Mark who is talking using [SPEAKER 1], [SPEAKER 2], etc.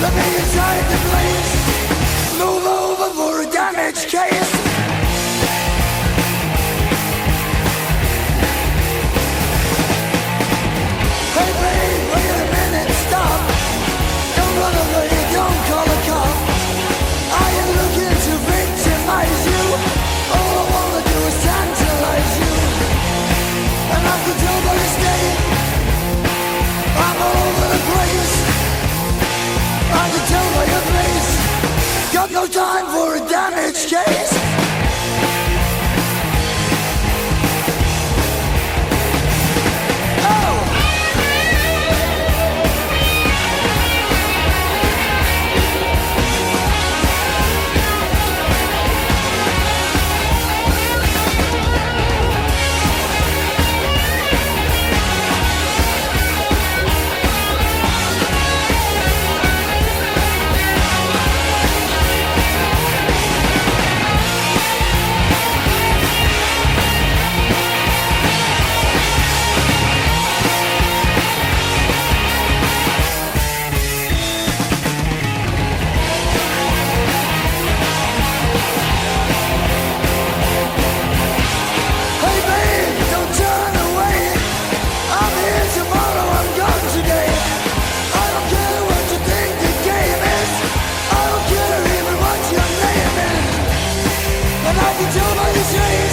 [SPEAKER 1] Let me inside the place. Move over for a damage case. yes. Wielki działaj się